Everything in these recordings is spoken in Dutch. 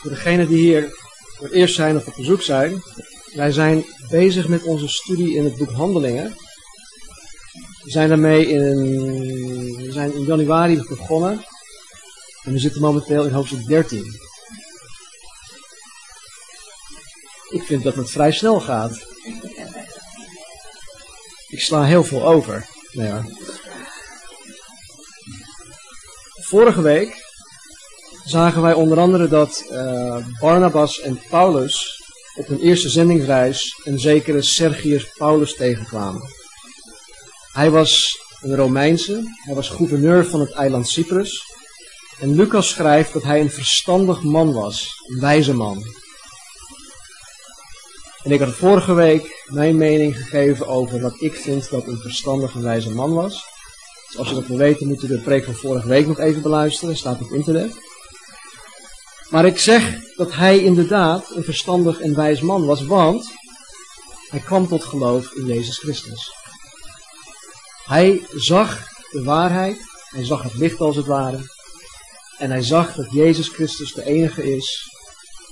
Voor degenen die hier voor het eerst zijn of op bezoek zijn, wij zijn bezig met onze studie in het boek Handelingen. We zijn daarmee in, we zijn in januari begonnen en we zitten momenteel in hoofdstuk 13. Ik vind dat het vrij snel gaat. Ik sla heel veel over. Hoor. Vorige week zagen wij onder andere dat uh, Barnabas en Paulus op hun eerste zendingsreis een zekere Sergius Paulus tegenkwamen. Hij was een Romeinse, hij was gouverneur van het eiland Cyprus. En Lucas schrijft dat hij een verstandig man was, een wijze man. En ik had vorige week mijn mening gegeven over wat ik vind dat een verstandige wijze man was. Dus als je dat wil weten, moet je de preek van vorige week nog even beluisteren, staat op internet. Maar ik zeg dat hij inderdaad een verstandig en wijs man was, want hij kwam tot geloof in Jezus Christus. Hij zag de waarheid, hij zag het licht als het ware, en hij zag dat Jezus Christus de enige is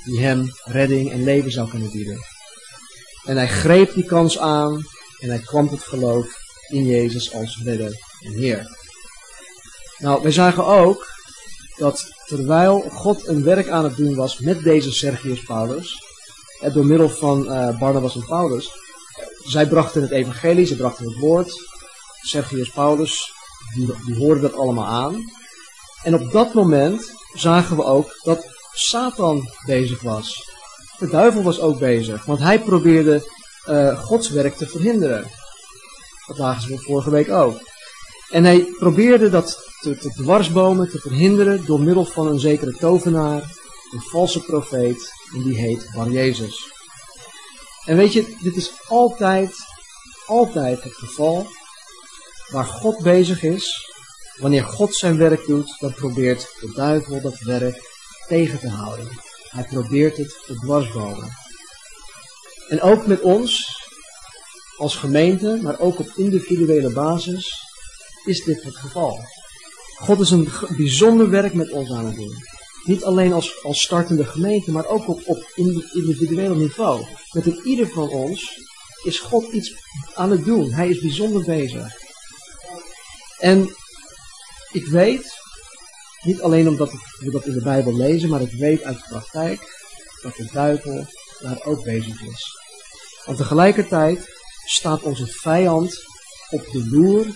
die hem redding en leven zou kunnen bieden. En hij greep die kans aan en hij kwam tot geloof in Jezus als redder en Heer. Nou, wij zagen ook dat terwijl God een werk aan het doen was met deze Sergius Paulus, door middel van uh, Barnabas en Paulus, zij brachten het evangelie, ze brachten het woord, Sergius Paulus, die, die dat allemaal aan. En op dat moment zagen we ook dat Satan bezig was. De duivel was ook bezig, want hij probeerde uh, Gods werk te verhinderen. Dat lagen ze vorige week ook. En hij probeerde dat te, dwarsbomen, te verhinderen door middel van een zekere tovenaar, een valse profeet, en die heet Bar Jezus. En weet je, dit is altijd, altijd het geval waar God bezig is. Wanneer God zijn werk doet, dan probeert de duivel dat werk tegen te houden. Hij probeert het te dwarsbomen. En ook met ons, als gemeente, maar ook op individuele basis, is dit het geval. God is een bijzonder werk met ons aan het doen. Niet alleen als, als startende gemeente, maar ook op, op individueel niveau. Met ieder van ons is God iets aan het doen. Hij is bijzonder bezig. En ik weet, niet alleen omdat we dat in de Bijbel lezen, maar ik weet uit de praktijk dat de duivel daar ook bezig is. Want tegelijkertijd staat onze vijand op de loer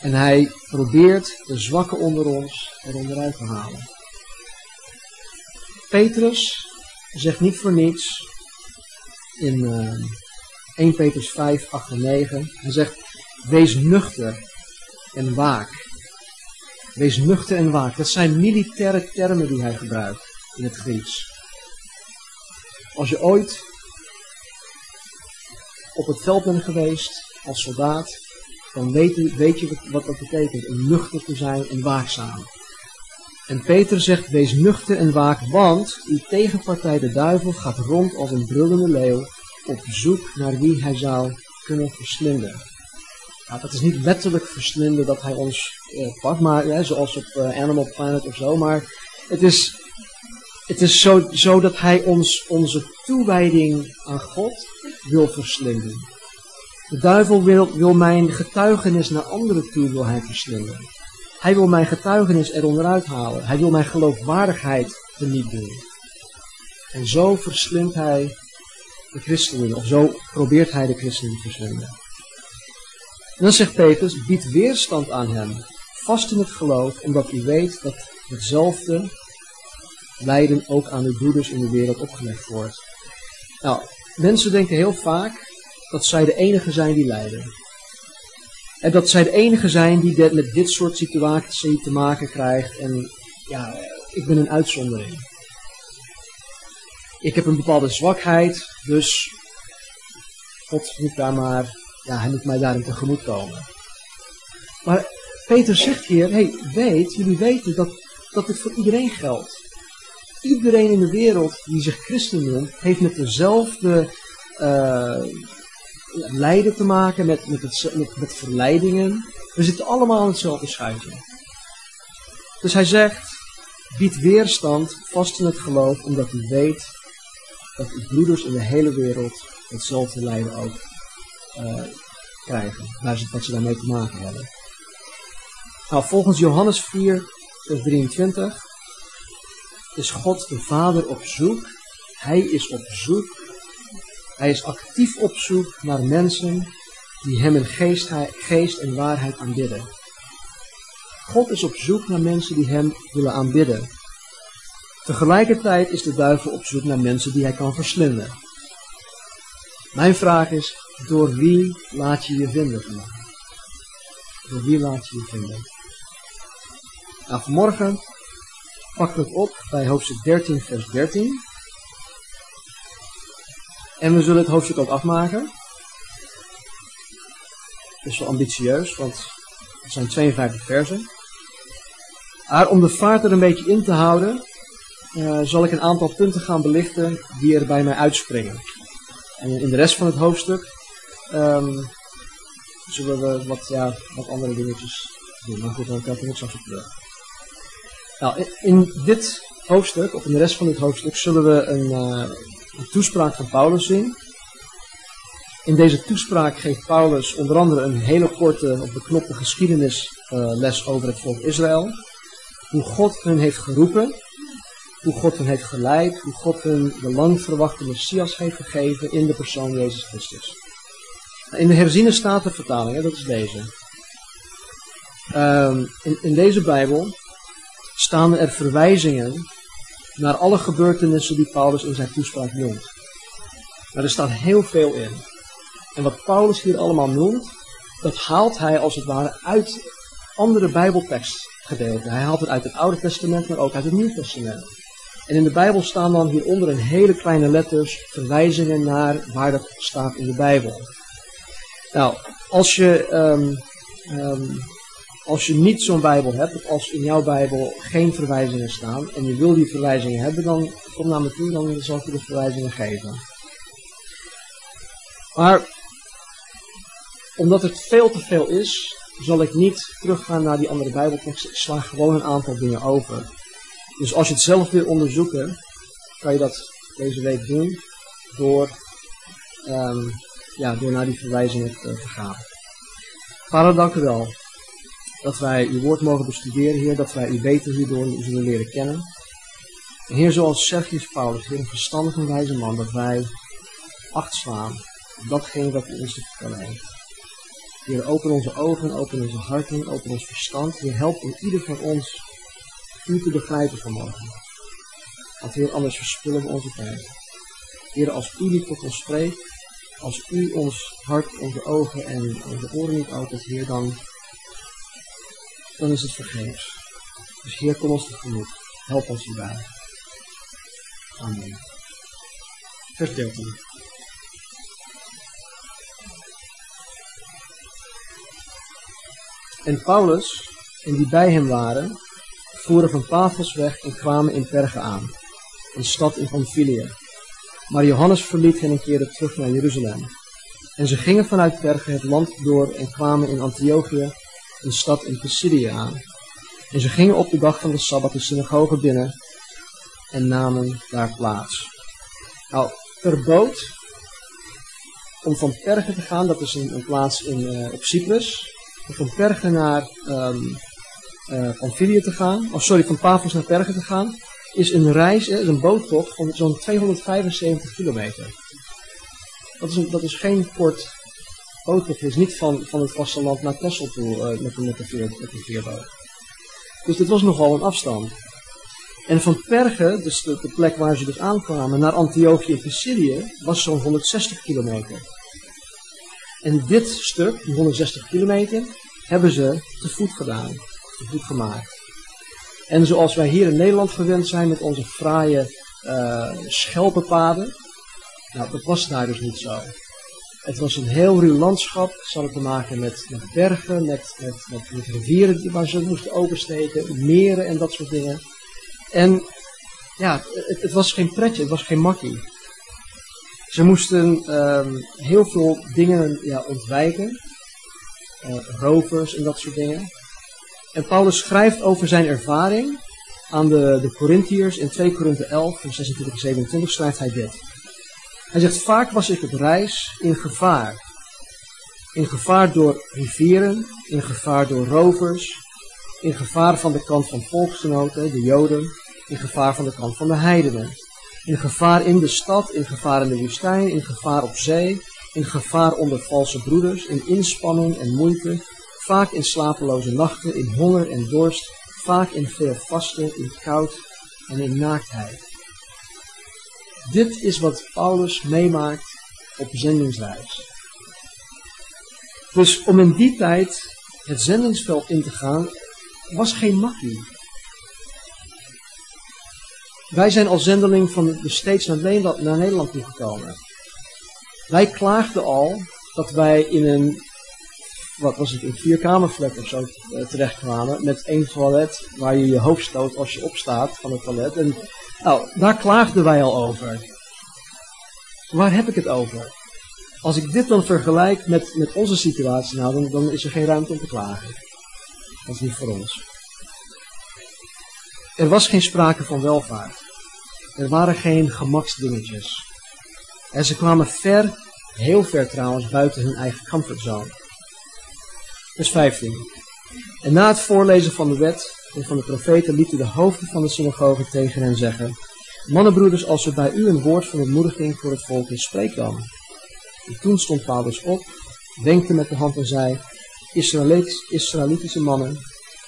en hij probeert de zwakken onder ons eronderuit te halen. Petrus zegt niet voor niets in uh, eh, 1 Petrus 5, 8 en 9. Hij zegt, wees nuchter en waak. Wees nuchter en waak. Dat zijn militaire termen die hij gebruikt in het Grieks. Als je ooit op het veld bent geweest als soldaat, dan weet, weet je wat dat betekent. Om nuchter te zijn en waakzaam. En Peter zegt, wees nuchter en waak, want uw tegenpartij de duivel gaat rond als een brullende leeuw op zoek naar wie hij zou kunnen verslinden. Nou, dat is niet letterlijk verslinden dat hij ons eh, pakt, maar ja, zoals op uh, Animal Planet of zo, maar het is, het is zo, zo dat hij ons onze toewijding aan God wil verslinden. De duivel wil, mijn getuigenis naar anderen toe wil hij verslinden. Hij wil mijn getuigenis eronder halen. Hij wil mijn geloofwaardigheid teniet doen. En zo verslindt hij de christenen, of zo probeert hij de christenen te verslinden. En dan zegt Petrus, bied weerstand aan hem, vast in het geloof, omdat u weet dat hetzelfde lijden ook aan de broeders in de wereld opgelegd wordt. Nou, mensen denken heel vaak dat zij de enige zijn die lijden. En dat zij de enige zijn die met dit soort situaties te maken krijgt. En ja, ik ben een uitzondering. Ik heb een bepaalde zwakheid, dus God moet daar maar, ja, hij moet mij daarin tegemoet komen. Maar Peter zegt hier, hey, weet, jullie weten dat, dat dit voor iedereen geldt. Iedereen in de wereld die zich christen noemt, heeft met dezelfde uh, lijden te maken, met, met, met, verleidingen. We zitten allemaal in hetzelfde schuitje. Dus hij zegt, Bied weerstand vast in het geloof, omdat u weet dat uw broeders in de hele wereld hetzelfde lijden ook uh, krijgen. Waar ze, wat ze daarmee te maken hebben. Nou, volgens Johannes 4, vers 23 is God de Vader op zoek. Hij is op zoek. Hij is actief op zoek naar mensen die hem in geest, en waarheid aanbidden. God is op zoek naar mensen die hem willen aanbidden. Tegelijkertijd is de duivel op zoek naar mensen die hij kan verslinden. Mijn vraag is, door wie laat je je vinden vandaag? Door wie laat je je vinden? Nou, vanmorgen pak ik op bij hoofdstuk 13, vers 13. En we zullen het hoofdstuk ook afmaken. Dat is wel ambitieus, want het zijn 52 versen. Maar om de vaart er een beetje in te houden, uh, zal ik een aantal punten gaan belichten die er bij mij uitspringen. En in de rest van het hoofdstuk um, zullen we wat, ja, wat andere dingetjes doen. Maar goed, dan kijk ik het zo terug. Nou, in, dit hoofdstuk, of in de rest van dit hoofdstuk, zullen we een, uh, een toespraak van Paulus zien. In deze toespraak geeft Paulus onder andere een hele korte, op beknopte geschiedenisles uh, over het volk Israël. Hoe God hun heeft geroepen, hoe God hen heeft geleid, hoe God hun de lang verwachte Messias heeft gegeven in de persoon Jezus Christus. In de herziene statenvertaling, dat is deze. Um, in, in deze Bijbel staan er verwijzingen naar alle gebeurtenissen die Paulus in zijn toespraak noemt. Maar er staat heel veel in. En wat Paulus hier allemaal noemt, dat haalt hij als het ware uit andere Bijbeltekstgedeelten. Hij haalt het uit het Oude Testament, maar ook uit het Nieuwe Testament. En in de Bijbel staan dan hieronder in hele kleine letters verwijzingen naar waar dat staat in de Bijbel. Nou, als je, um, um, als je niet zo'n Bijbel hebt, of als in jouw Bijbel geen verwijzingen staan, en je wil die verwijzingen hebben, dan kom naar me toe, dan zal ik je de verwijzingen geven. Maar, omdat het veel te veel is, zal ik niet teruggaan naar die andere Bijbelteksten. Ik sla gewoon een aantal dingen over. Dus als je het zelf wil onderzoeken, kan je dat deze week doen door, um, ja, door naar die verwijzingen te, te gaan. Vader, dank u wel dat wij uw woord mogen bestuderen, Heer, dat wij u beter hierdoor zullen leren kennen. En Heer, zoals Sergius Paulus, Heer, een verstandige en wijze man, dat wij acht slaan op datgene wat u ons te vertellen. Heer, open onze ogen, open onze harten, open ons verstand. Heer, help in ieder van ons u te begrijpen vanmorgen. Want Heer, anders verspillen we onze tijd. Heer, als u niet tot ons spreekt, als u ons hart, onze ogen en onze oren niet opent, Heer, dan, dan is het vergeefs. Dus Heer, kom ons tegemoet. Help ons hierbij. Amen. Vers 13. En Paulus, en die bij hem waren, voeren van Paphos weg en kwamen in Perge aan, een stad in Pamphylië. Maar Johannes verliet hen en keerde terug naar Jeruzalem. En ze gingen vanuit Perge het land door en kwamen in Antiochië, een stad in Pisidië aan. En ze gingen op de dag van de Sabbat de synagoge binnen en namen daar plaats. Nou, boot, om van Perge te gaan, dat is een, plaats in, uh, op Cyprus, van Perge naar um, uh, van Filia te gaan, of sorry, van Paphos naar Perge te gaan, is een reis, is een boottocht van zo'n 275 kilometer. Dat is, een, dat is geen kort het is niet van, van het vasteland naar Texel toe uh, met, met, de veer, veerboot. Dus dit was nogal een afstand. En van Perge, dus de, plek waar ze dus aankwamen, naar Antiochië in Pisidië, was zo'n 160 kilometer. En dit stuk, die 160 kilometer, hebben ze te voet gedaan goed gemaakt. En zoals wij hier in Nederland gewend zijn met onze fraaie uh, schelpenpaden, nou, dat was daar dus niet zo. Het was een heel ruw landschap, ze hadden te maken met, bergen, met, rivieren waar ze moesten oversteken, meren en dat soort dingen. En ja, het, het was geen pretje, het was geen makkie. Ze moesten um, heel veel dingen ja, ontwijken, uh, rovers en dat soort dingen. En Paulus schrijft over zijn ervaring aan de, de Corinthiërs in 2 Korinthe 11, vers 26 en 27 schrijft hij dit. Hij zegt, vaak was ik op reis in gevaar. In gevaar door rivieren, in gevaar door rovers, in gevaar van de kant van volksgenoten, de Joden, in gevaar van de kant van de heidenen. In gevaar in de stad, in gevaar in de woestijn, in gevaar op zee, in gevaar onder valse broeders, in inspanning en moeite, vaak in slapeloze nachten, in honger en dorst, vaak in veel vasten, in koud en in naaktheid. Dit is wat Paulus meemaakt op zendingsreis. Dus om in die tijd het zendingsveld in te gaan, was geen makkie. Wij zijn als zendeling van de States naar Nederland, naar Nederland toegekomen. Wij klaagden al dat wij in een, wat was het, een vierkamerflat of zo uh, terechtkwamen. Met één toilet waar je je hoofd stoot als je opstaat van het toilet. En nou, daar klaagden wij al over. Waar heb ik het over? Als ik dit dan vergelijk met, met onze situatie, nou, dan, dan is er geen ruimte om te klagen. Dat is niet voor ons. Er was geen sprake van welvaart. Er waren geen gemaksdingetjes. En ze kwamen ver, heel ver trouwens, buiten hun eigen comfortzone. Vers 15. En na het voorlezen van de wet en van de profeten lieten de hoofden van de synagoge tegen hen zeggen, Mannenbroeders, als er bij u een woord van ontmoediging voor het volk is, spreek dan. En toen stond Paulus op, wenkte met de hand en zei, Israëlitische mannen,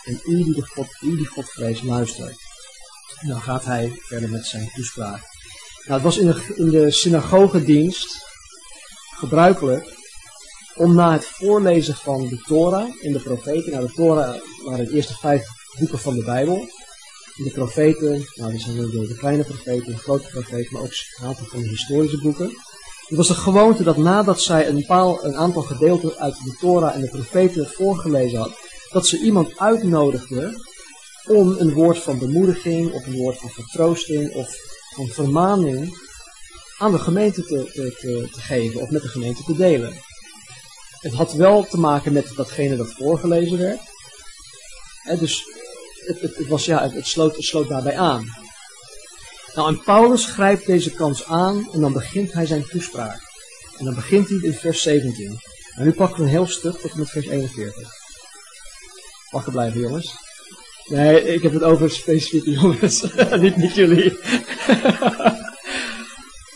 en u die, de God, u die God vreest, luistert. En dan gaat hij verder met zijn toespraak. Nou, het was in de, in de synagogedienst gebruikelijk om na het voorlezen van de Torah en de profeten, nou de Torah waren de eerste vijf boeken van de Bijbel, de profeten, nou dat zijn de, kleine profeten, de grote profeten, maar ook een aantal van de historische boeken. Het was de gewoonte dat nadat zij een, paal, een aantal gedeelten uit de Torah en de profeten voorgelezen had, dat ze iemand uitnodigde om een woord van bemoediging of een woord van vertroosting of van vermaning aan de gemeente te, te, te, te geven of met de gemeente te delen. Het had wel te maken met datgene dat voorgelezen werd. dus het, was, ja, het, sloot, sloot daarbij aan. Nou, en Paulus grijpt deze kans aan en dan begint hij zijn toespraak. En dan begint hij in vers 17. En nu pakken we een heel stuk tot met vers 41. Wachten blijven, jongens. Nee, ik heb het over specifieke jongens, niet, niet jullie.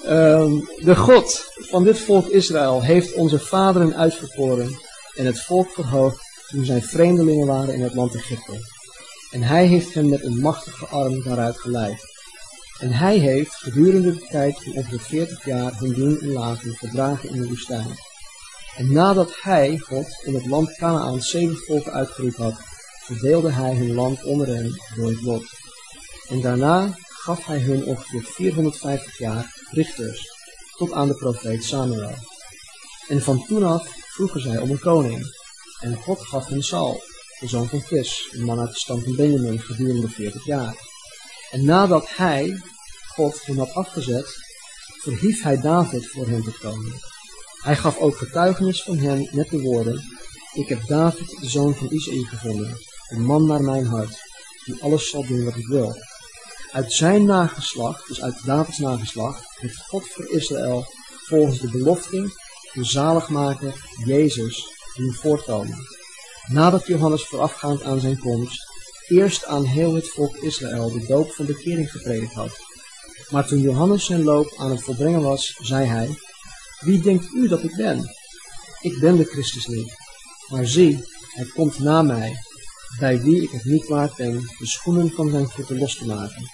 um, de God van dit volk Israël heeft onze vaderen uitverkoren en het volk verhoogd toen zij vreemdelingen waren in het land Egypte. En hij heeft hen met een machtige arm daaruit geleid. En hij heeft gedurende de tijd van ongeveer 40 jaar hun doen en laten verdragen in de woestijn. En nadat hij, God, in het land Canaan zeven volken uitgeroepen had, verdeelde hij hun land onder hen door het lot. En daarna gaf hij hun ongeveer 450 jaar richters, tot aan de profeet Samuel. En van toen af vroegen zij om een koning. En God gaf hen Saul, de zoon van Kis, een man uit de stam van Benjamin, gedurende 40 jaar. En nadat hij, God, hen had afgezet, verhief hij David voor hen te komen. Hij gaf ook getuigenis van hen met de woorden, ik heb David, de zoon van Isaïe, gevonden, een man naar mijn hart, die alles zal doen wat ik wil. Uit zijn nageslacht, dus uit Davids nageslacht, heeft God voor Israël volgens de belofte de zaligmaker Jezus doen voortkomen. Nadat Johannes voorafgaand aan zijn komst eerst aan heel het volk Israël de doop van bekering gepredikt had. Maar toen Johannes zijn loop aan het volbrengen was, zei hij, Wie denkt u dat ik ben? Ik ben de Christus niet. Maar zie, hij komt na mij, bij wie ik het niet waard ben de schoenen van zijn voeten los te maken.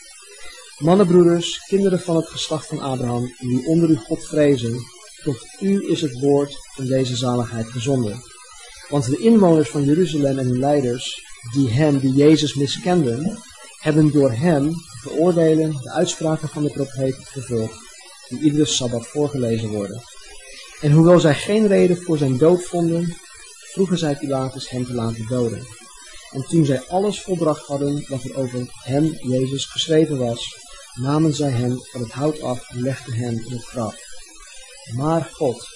Mannenbroeders, kinderen van het geslacht van Abraham, die onder u God vrezen, tot u is het woord van deze zaligheid gezonden. Want de inwoners van Jeruzalem en hun leiders, die hem, die Jezus miskenden, hebben door hem de oordelen, de uitspraken van de profeten vervuld, die iedere Sabbat voorgelezen worden. En hoewel zij geen reden voor zijn dood vonden, vroegen zij Pilatus hem te laten doden. En toen zij alles volbracht hadden wat er over hem, Jezus, geschreven was, namen zij hem van het hout af en legden hem in het graf. Maar God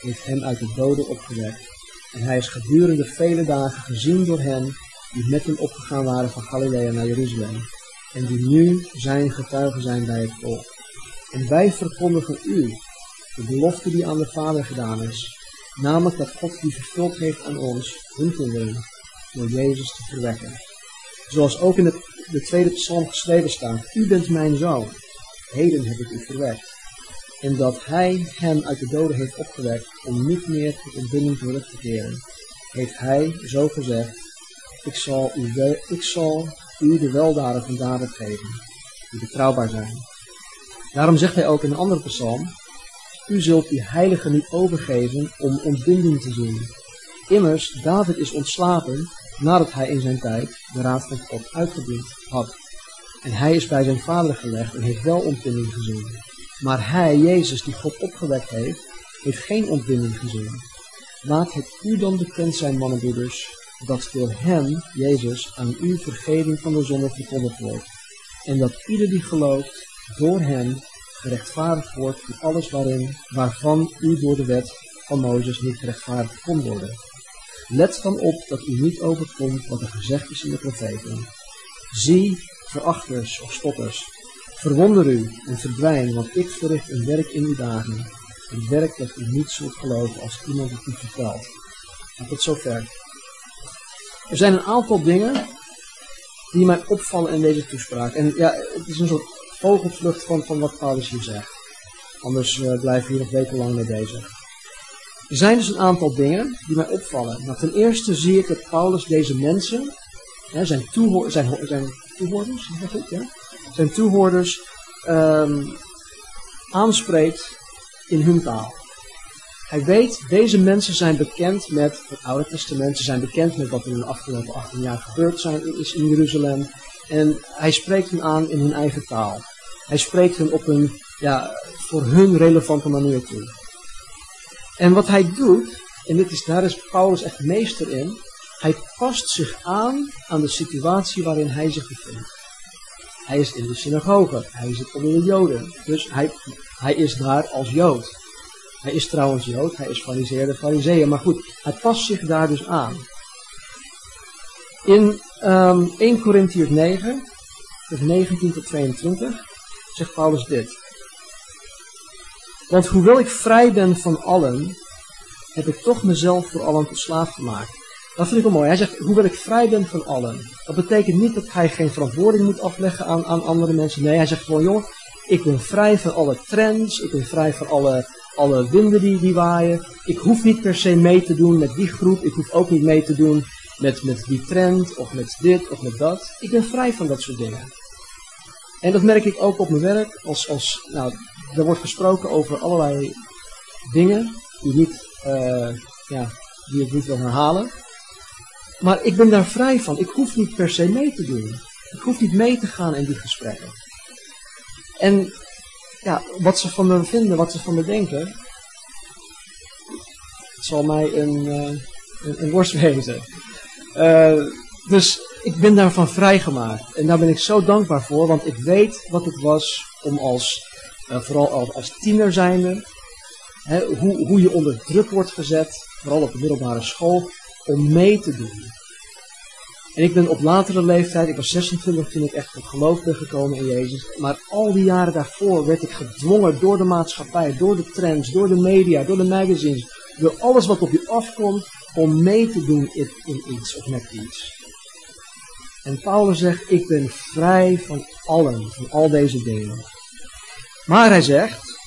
heeft hem uit de doden opgewekt. En hij is gedurende vele dagen gezien door hen die met hem opgegaan waren van Galilea naar Jeruzalem. en die nu zijn getuigen zijn bij het volk. En wij verkondigen u de belofte die aan de Vader gedaan is, namelijk dat God die vervuld heeft aan ons, hun kinderen, door Jezus te verwekken. Zoals ook in de, de tweede psalm geschreven staat, u bent mijn zoon, heden heb ik u verwekt. En dat hij hem uit de doden heeft opgewekt om niet meer tot ontbinding terug te keren, heeft hij zo gezegd, ik zal u, ik zal u de weldaden van David geven, die betrouwbaar zijn. Daarom zegt hij ook in een andere psalm, u zult die heilige niet overgeven om ontbinding te zien. Immers, David is ontslapen nadat hij in zijn tijd de raad van God uitgediend had. En hij is bij zijn vader gelegd en heeft wel ontbinding gezien. Maar hij, Jezus, die God opgewekt heeft, heeft geen ontbinding gezien. Laat het u dan bekend zijn, mannenbroeders, dat door hem, Jezus, aan u vergeving van de zonde verkondigd wordt. En dat ieder die gelooft, door hem gerechtvaardigd wordt in alles waarin, waarvan u door de wet van Mozes niet gerechtvaardigd kon worden. Let dan op dat u niet overkomt wat er gezegd is in de profeten. Zie, verachters of spotters, verwonder u en verdwijn, want ik verricht een werk in uw dagen, een werk dat u niet zult geloven als iemand het u vertelt. En tot zover. Er zijn een aantal dingen die mij opvallen in deze toespraak. En ja, het is een soort vogelvlucht van, van wat Paulus hier zegt. Anders uh, blijven we hier nog wekenlang mee bezig. Er zijn dus een aantal dingen die mij opvallen. Nou, ten eerste zie ik dat Paulus deze mensen, hè, zijn, zijn, zijn toehoorders, is dat goed, ja? Zijn toehoorders um, aanspreekt in hun taal. Hij weet, deze mensen zijn bekend met het Oude Testament. Ze zijn bekend met wat er in de afgelopen 18 jaar gebeurd zijn, is in Jeruzalem. En hij spreekt hen aan in hun eigen taal. Hij spreekt hen op een ja, voor hun relevante manier toe. En wat hij doet, en dit is, daar is Paulus echt meester in, hij past zich aan aan de situatie waarin hij zich bevindt. Hij is in de synagoge, hij zit onder de Joden, dus hij, hij is daar als Jood. Hij is trouwens Jood, hij is fariseer de fariseeën, maar goed, hij past zich daar dus aan. In um, 1 Corinthians 9, vers 19 tot 22, zegt Paulus dit. Want hoewel ik vrij ben van allen, heb ik toch mezelf voor allen tot slaaf gemaakt. Dat vind ik wel mooi. Hij zegt, hoewel ik vrij ben van allen. Dat betekent niet dat hij geen verantwoording moet afleggen aan, aan andere mensen. Nee, hij zegt gewoon, joh, ik ben vrij van alle trends. Ik ben vrij van alle, alle winden die, die waaien. Ik hoef niet per se mee te doen met die groep. Ik hoef ook niet mee te doen met, met die trend of met dit of met dat. Ik ben vrij van dat soort dingen. En dat merk ik ook op mijn werk. Als, als, nou, er wordt gesproken over allerlei dingen die, niet, uh, ja, die ik niet wil herhalen. Maar ik ben daar vrij van. Ik hoef niet per se mee te doen. Ik hoef niet mee te gaan in die gesprekken. En ja, wat ze van me vinden, wat ze van me denken, zal mij een, uh, een, een worst wezen. Uh, dus ik ben daarvan vrijgemaakt. En daar ben ik zo dankbaar voor, want ik weet wat het was om als, uh, vooral als, als tiener zijnde, hè, hoe, hoe je onder druk wordt gezet, vooral op de middelbare school, om mee te doen. En ik ben op latere leeftijd, ik was 26 toen ik echt tot geloof ben gekomen in Jezus. Maar al die jaren daarvoor werd ik gedwongen door de maatschappij, door de trends, door de media, door de magazines. Door alles wat op je afkomt om mee te doen in, in iets of met iets. En Paulus zegt, ik ben vrij van allen, van al deze dingen. Maar hij zegt,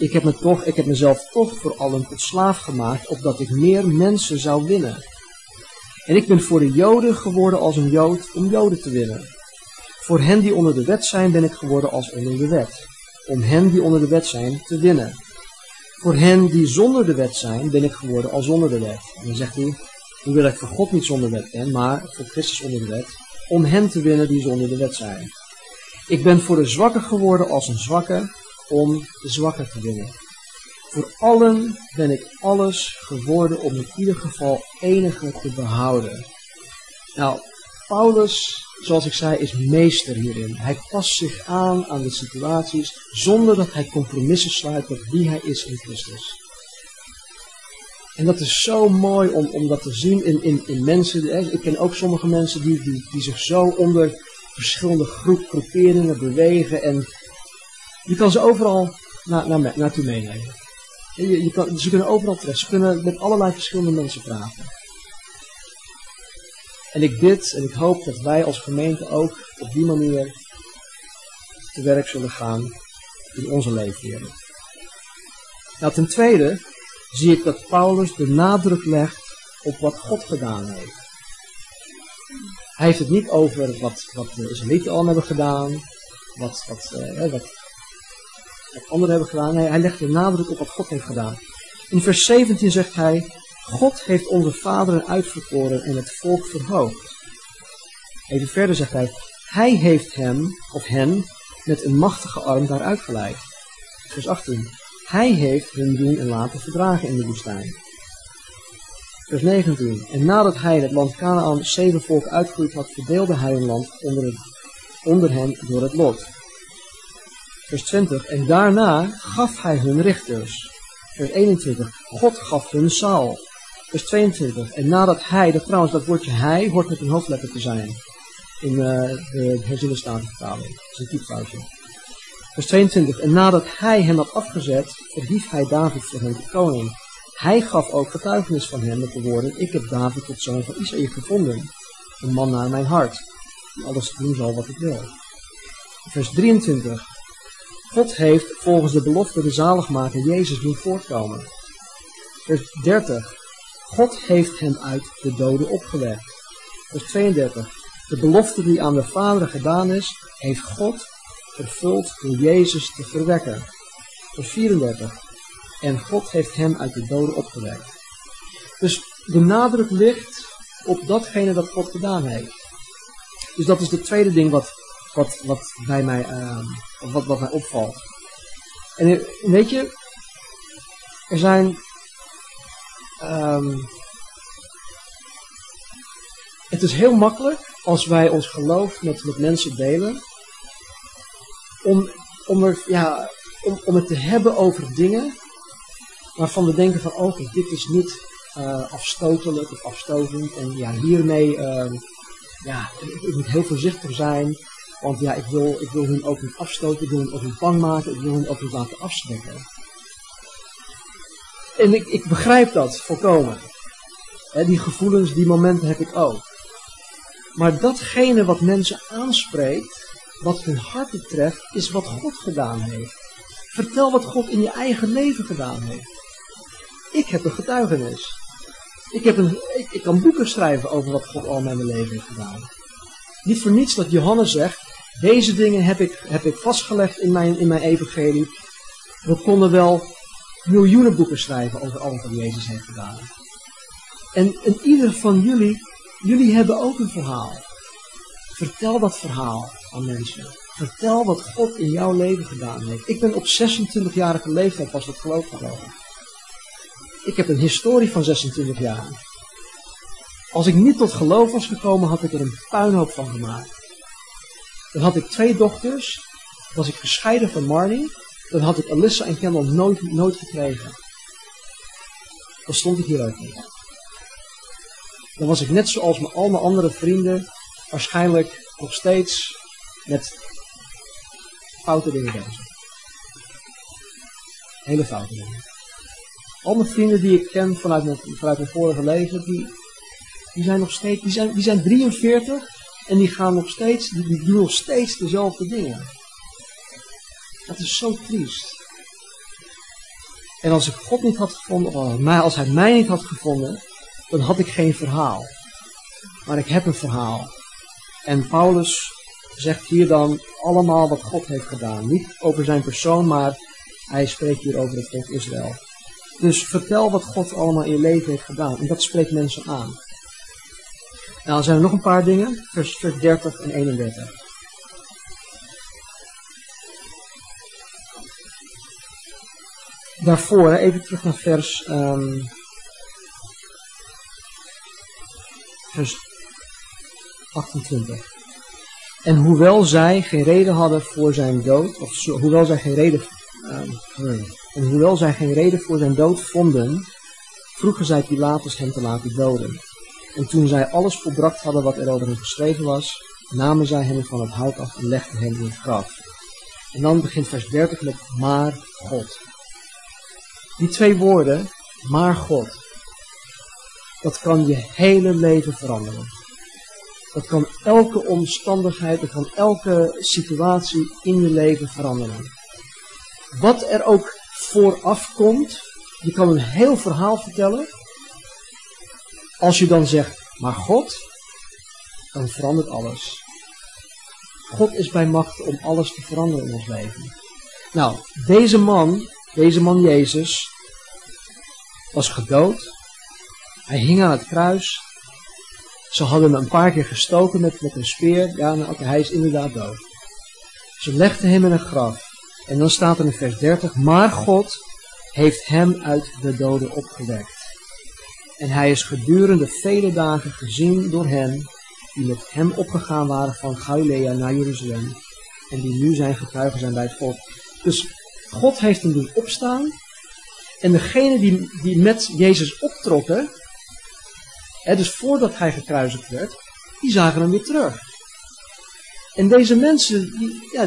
ik heb, me toch, ik heb mezelf toch voor allen tot slaaf gemaakt, opdat ik meer mensen zou winnen. En ik ben voor de Joden geworden als een Jood om Joden te winnen. Voor hen die onder de wet zijn, ben ik geworden als onder de wet. Om hen die onder de wet zijn te winnen. Voor hen die zonder de wet zijn, ben ik geworden als zonder de wet. En dan zegt hij, hoewel ik voor God niet zonder wet ben, maar voor Christus onder de wet, om hen te winnen die zonder de wet zijn. Ik ben voor de zwakke geworden als een zwakke, om de te winnen. Voor allen ben ik alles geworden om in ieder geval enige te behouden. Nou, Paulus, zoals ik zei, is meester hierin. Hij past zich aan aan de situaties zonder dat hij compromissen sluit met wie hij is in Christus. En dat is zo mooi om, om dat te zien in, in, in mensen. Ik ken ook sommige mensen die, die, die zich zo onder verschillende groep, groeperingen bewegen en je kan ze overal na, na, naartoe meenemen. Je, je kan, ze kunnen overal terecht, ze kunnen met allerlei verschillende mensen praten. En ik bid en ik hoop dat wij als gemeente ook op die manier te werk zullen gaan in onze leven. Nou, ten tweede zie ik dat Paulus de nadruk legt op wat God gedaan heeft. Hij heeft het niet over wat, wat de Israëlieten al hebben gedaan, wat, wat, wat, wat anderen hebben gedaan. Nee, hij legt de nadruk op wat God heeft gedaan. In vers 17 zegt hij, God heeft onze vaderen uitverkoren en het volk verhoogd. Even verder zegt hij, hij heeft hem of hen met een machtige arm daaruit geleid. Vers 18, hij heeft hun doen en laten verdragen in de woestijn. Vers 19. En nadat hij het land Canaan zeven volk uitgegroeid had, verdeelde hij hun land onder, het, onder hen door het lot. Vers 20. En daarna gaf hij hun richters. Vers 21. God gaf hun Saul. Vers 22. En nadat hij, dat trouwens dat woordje hij hoort met een hoofdletter te zijn. In uh, de herziene statenvertaling. Dat is een typfoutje. Vers 22. En nadat hij hem had afgezet, verhief hij David voor hem tot koning. Hij gaf ook getuigenis van hem met de woorden, ik heb David tot zoon van Isaïe gevonden, een man naar mijn hart, die alles doen zal wat ik wil. Vers 23. God heeft volgens de belofte de zaligmaker Jezus doen voortkomen. Vers 30. God heeft hem uit de doden opgewekt. Vers 32. De belofte die aan de Vader gedaan is, heeft God vervuld door Jezus te verwekken. Vers 34. En God heeft hem uit de doden opgewekt. Dus de nadruk ligt op datgene dat God gedaan heeft. Dus dat is het tweede ding wat, wat, wat bij mij, uh, wat, wat mij opvalt. En eh, weet je, er zijn, um, het is heel makkelijk als wij ons geloof met, met mensen delen, om, om, er, ja, om, om het te hebben over dingen waarvan we denken van oké, dit is niet uh, afstotelijk of afstotend. En ja, hiermee, uh, ja, ik, moet heel voorzichtig zijn. Want ja, ik wil, ik wil hun ook niet afstoten, ik wil hun ook niet bang maken, ik wil hun ook niet laten afschrikken. En ik, ik begrijp dat volkomen. die gevoelens, die momenten heb ik ook. Maar datgene wat mensen aanspreekt, wat hun hart betreft, is wat God gedaan heeft. Vertel wat God in je eigen leven gedaan heeft. Ik heb een getuigenis. Ik, heb een, ik, ik kan boeken schrijven over wat God al in mijn leven heeft gedaan. Niet voor niets dat Johannes zegt, deze dingen heb ik, heb ik vastgelegd in mijn, in mijn evangelie. We konden wel miljoenen boeken schrijven over alles wat Jezus heeft gedaan. En, en ieder van jullie, jullie hebben ook een verhaal. Vertel dat verhaal aan mensen. Vertel wat God in jouw leven gedaan heeft. Ik ben op 26-jarige leeftijd pas dat geloof gekomen. Ik heb een historie van 26 jaar. Als ik niet tot geloof was gekomen, had ik er een puinhoop van gemaakt. Dan had ik twee dochters, was ik gescheiden van Marnie, dan had ik Alyssa en Kendall nooit, nooit gekregen. Dan stond ik hier ook niet. Dan was ik net zoals mijn, al mijn andere vrienden waarschijnlijk nog steeds met foute dingen bezig. Hele foute dingen. Al mijn vrienden die ik ken vanuit mijn, vanuit mijn vorige leven, die, die zijn nog steeds, die zijn, die zijn 43 en die gaan nog steeds, die, doen nog steeds dezelfde dingen. Dat is zo triest. En als ik God niet had gevonden, of als hij mij niet had gevonden, dan had ik geen verhaal. Maar ik heb een verhaal. En Paulus zegt hier dan allemaal wat God heeft gedaan. Niet over zijn persoon, maar hij spreekt hier over het volk Israël. Dus vertel wat God allemaal in je leven heeft gedaan. En dat spreekt mensen aan. Nou, dan zijn er nog een paar dingen. Vers, 30 en 31. Daarvoor, even terug naar vers, um, vers 28. En hoewel zij geen reden hadden voor zijn dood, of hoewel zij geen reden, um, en hoewel zij geen reden voor zijn dood vonden, vroegen zij Pilatus hem te laten doden. En toen zij alles volbracht hadden wat er over hem geschreven was, namen zij hem van het hout af en legden hem in het graf. En dan begint vers 30 met maar God. Die twee woorden, maar God, dat kan je hele leven veranderen. Dat kan elke omstandigheid, dat kan elke situatie in je leven veranderen. Wat er ook vooraf komt, je kan een heel verhaal vertellen. Als je dan zegt, maar God, dan verandert alles. God is bij macht om alles te veranderen in ons leven. Nou, deze man, deze man Jezus, was gedood. Hij hing aan het kruis. Ze hadden hem een paar keer gestoken met, met een speer. Ja, nou, hij is inderdaad dood. Ze legden hem in een graf. En dan staat er in vers 30, maar God heeft hem uit de doden opgewekt. En hij is gedurende vele dagen gezien door hen die met hem opgegaan waren van Galilea naar Jeruzalem. En die nu zijn getuigen zijn bij het volk. Dus God heeft hem doen opstaan. En degene die, die met Jezus optrokken, hè, dus voordat hij gekruisigd werd, die zagen hem weer terug. En deze mensen, die, ja,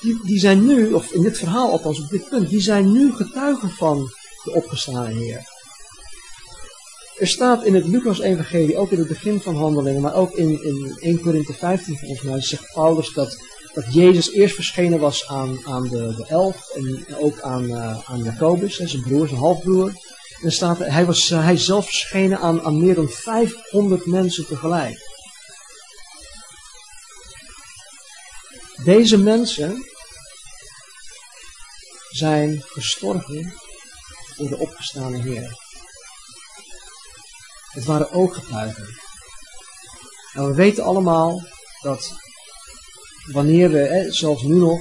die, die, zijn nu, of in dit verhaal althans op dit punt, die zijn nu getuigen van de opgestane Heer. Er staat in het Lucas-evangelie, ook in het begin van handelingen, maar ook in, in 1 Korinthe 15 volgens mij, zegt Paulus dat, dat Jezus eerst verschenen was aan, aan de, de elf en ook aan, uh, aan Jacobus, zijn broer, zijn halfbroer. Er staat, hij, was, uh, hij zelf verschenen aan, aan meer dan 500 mensen tegelijk. Deze mensen zijn gestorven voor de opgestane Heer. Het waren ooggetuigen. En we weten allemaal dat wanneer we, zelfs nu nog,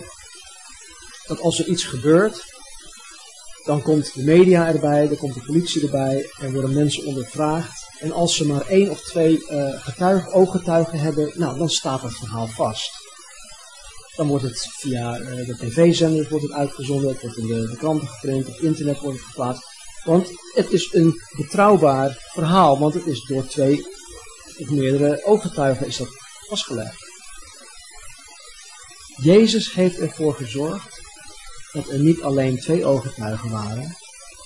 dat als er iets gebeurt, dan komt de media erbij, dan komt de politie erbij, en worden mensen ondervraagd. En als ze maar één of twee uh, getuigen, ooggetuigen hebben, nou, dan staat het verhaal vast. Dan wordt het via uh, de tv-zenders wordt het uitgezonden, het wordt in de, de kranten geprint, op internet wordt het geplaatst. Want het is een betrouwbaar verhaal, want het is door twee of meerdere ooggetuigen is dat vastgelegd. Jezus heeft ervoor gezorgd dat er niet alleen twee ooggetuigen waren,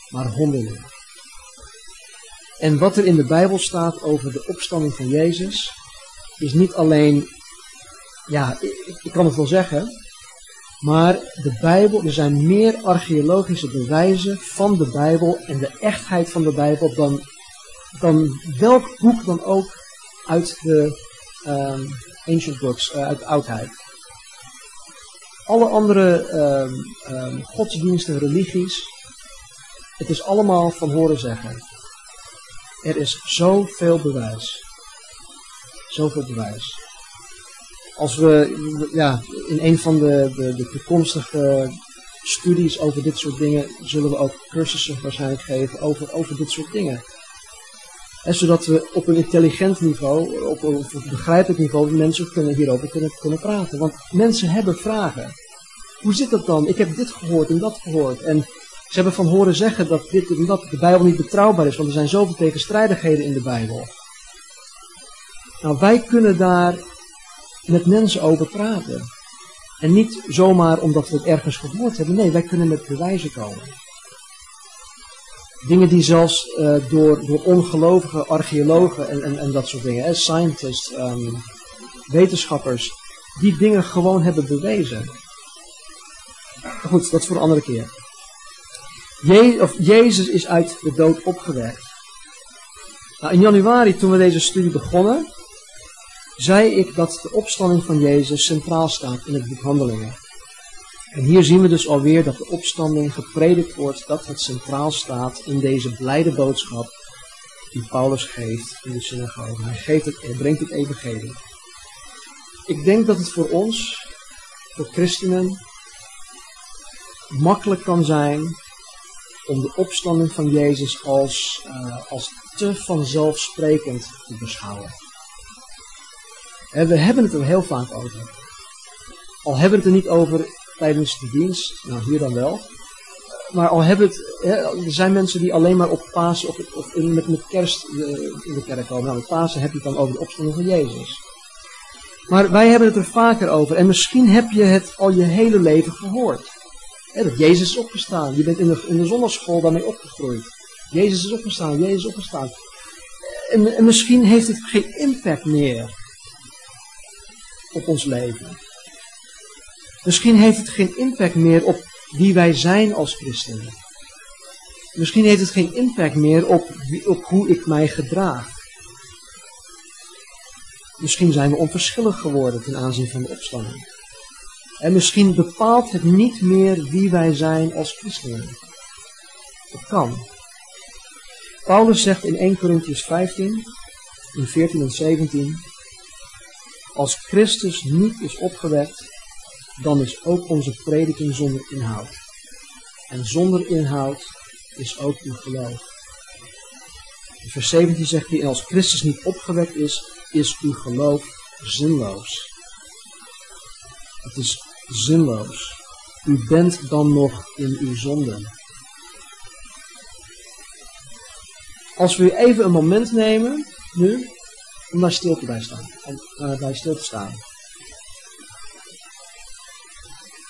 maar honderden. En wat er in de Bijbel staat over de opstanding van Jezus, is niet alleen, ja, ik, ik kan het wel zeggen, maar de Bijbel, er zijn meer archeologische bewijzen van de Bijbel en de echtheid van de Bijbel dan, dan welk boek dan ook uit de um, ancient books, uh, uit de oudheid. Alle andere um, um, godsdiensten, religies, het is allemaal van horen zeggen. Er is zoveel bewijs. Zoveel bewijs als we ja, in een van de, de, de toekomstige studies over dit soort dingen, zullen we ook cursussen waarschijnlijk geven over, over dit soort dingen. En zodat we op een intelligent niveau, op een, op begrijpelijk niveau, mensen kunnen hierover kunnen, kunnen praten. Want mensen hebben vragen. Hoe zit dat dan? Ik heb dit gehoord en dat gehoord. En ze hebben van horen zeggen dat dit en dat de Bijbel niet betrouwbaar is, want er zijn zoveel tegenstrijdigheden in de Bijbel. Nou, wij kunnen daar met mensen over praten. En niet zomaar omdat we het ergens gehoord hebben. Nee, wij kunnen met bewijzen komen. Dingen die zelfs uh, door, door ongelovige archeologen en, en, en dat soort dingen, scientists, um, wetenschappers, die dingen gewoon hebben bewezen. Goed, dat is voor een andere keer. Je, of Jezus is uit de dood opgewekt. Nou, in januari, toen we deze studie begonnen, zei ik dat de opstanding van Jezus centraal staat in het boek Handelingen. En hier zien we dus alweer dat de opstanding gepredikt wordt, dat het centraal staat in deze blijde boodschap die Paulus geeft in de synagoge. Hij, geeft het, hij brengt het evangelie. Ik denk dat het voor ons, voor christenen, makkelijk kan zijn om de opstanding van Jezus als, uh, als te vanzelfsprekend te beschouwen. En we hebben het er heel vaak over. Al hebben we het er niet over tijdens de dienst, nou hier dan wel. Maar al hebben het, er zijn mensen die alleen maar op Pasen of, of met, met kerst in de kerk komen. Nou, met Pasen heb je het dan over de opstanding van Jezus. Maar wij hebben het er vaker over. En misschien heb je het al je hele leven gehoord. dat Jezus is opgestaan. Je bent in de, in de zondagschool daarmee opgegroeid. Jezus is opgestaan, Jezus is opgestaan. En, en misschien heeft het geen impact meer op ons leven. Misschien heeft het geen impact meer op wie wij zijn als christenen. Misschien heeft het geen impact meer op, op hoe ik mij gedraag. Misschien zijn we onverschillig geworden ten aanzien van de opstanding. En misschien bepaalt het niet meer wie wij zijn als christenen. Dat kan. Paulus zegt in 1 Corinthians 15, in 14 en 17, als Christus niet is opgewekt, dan is ook onze prediking zonder inhoud. En zonder inhoud is ook uw geloof. In vers 17 zegt hij, en als Christus niet opgewekt is, is uw geloof zinloos. Het is zinloos. U bent dan nog in uw zonden. Als we even een moment nemen, nu, om daar stil te staan, om bij stil te staan.